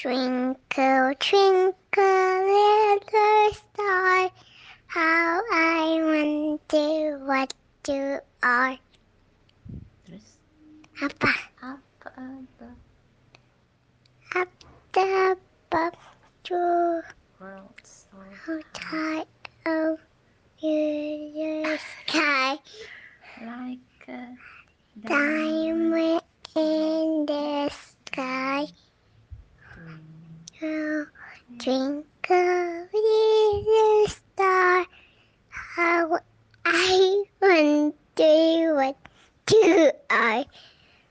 Twinkle, twinkle, little star, how I wonder what you are. Terus Apa? apa Up above to world's so outside oh, of your sky. like a Diamond in the sky. Twinkle little star, how I wonder what you are.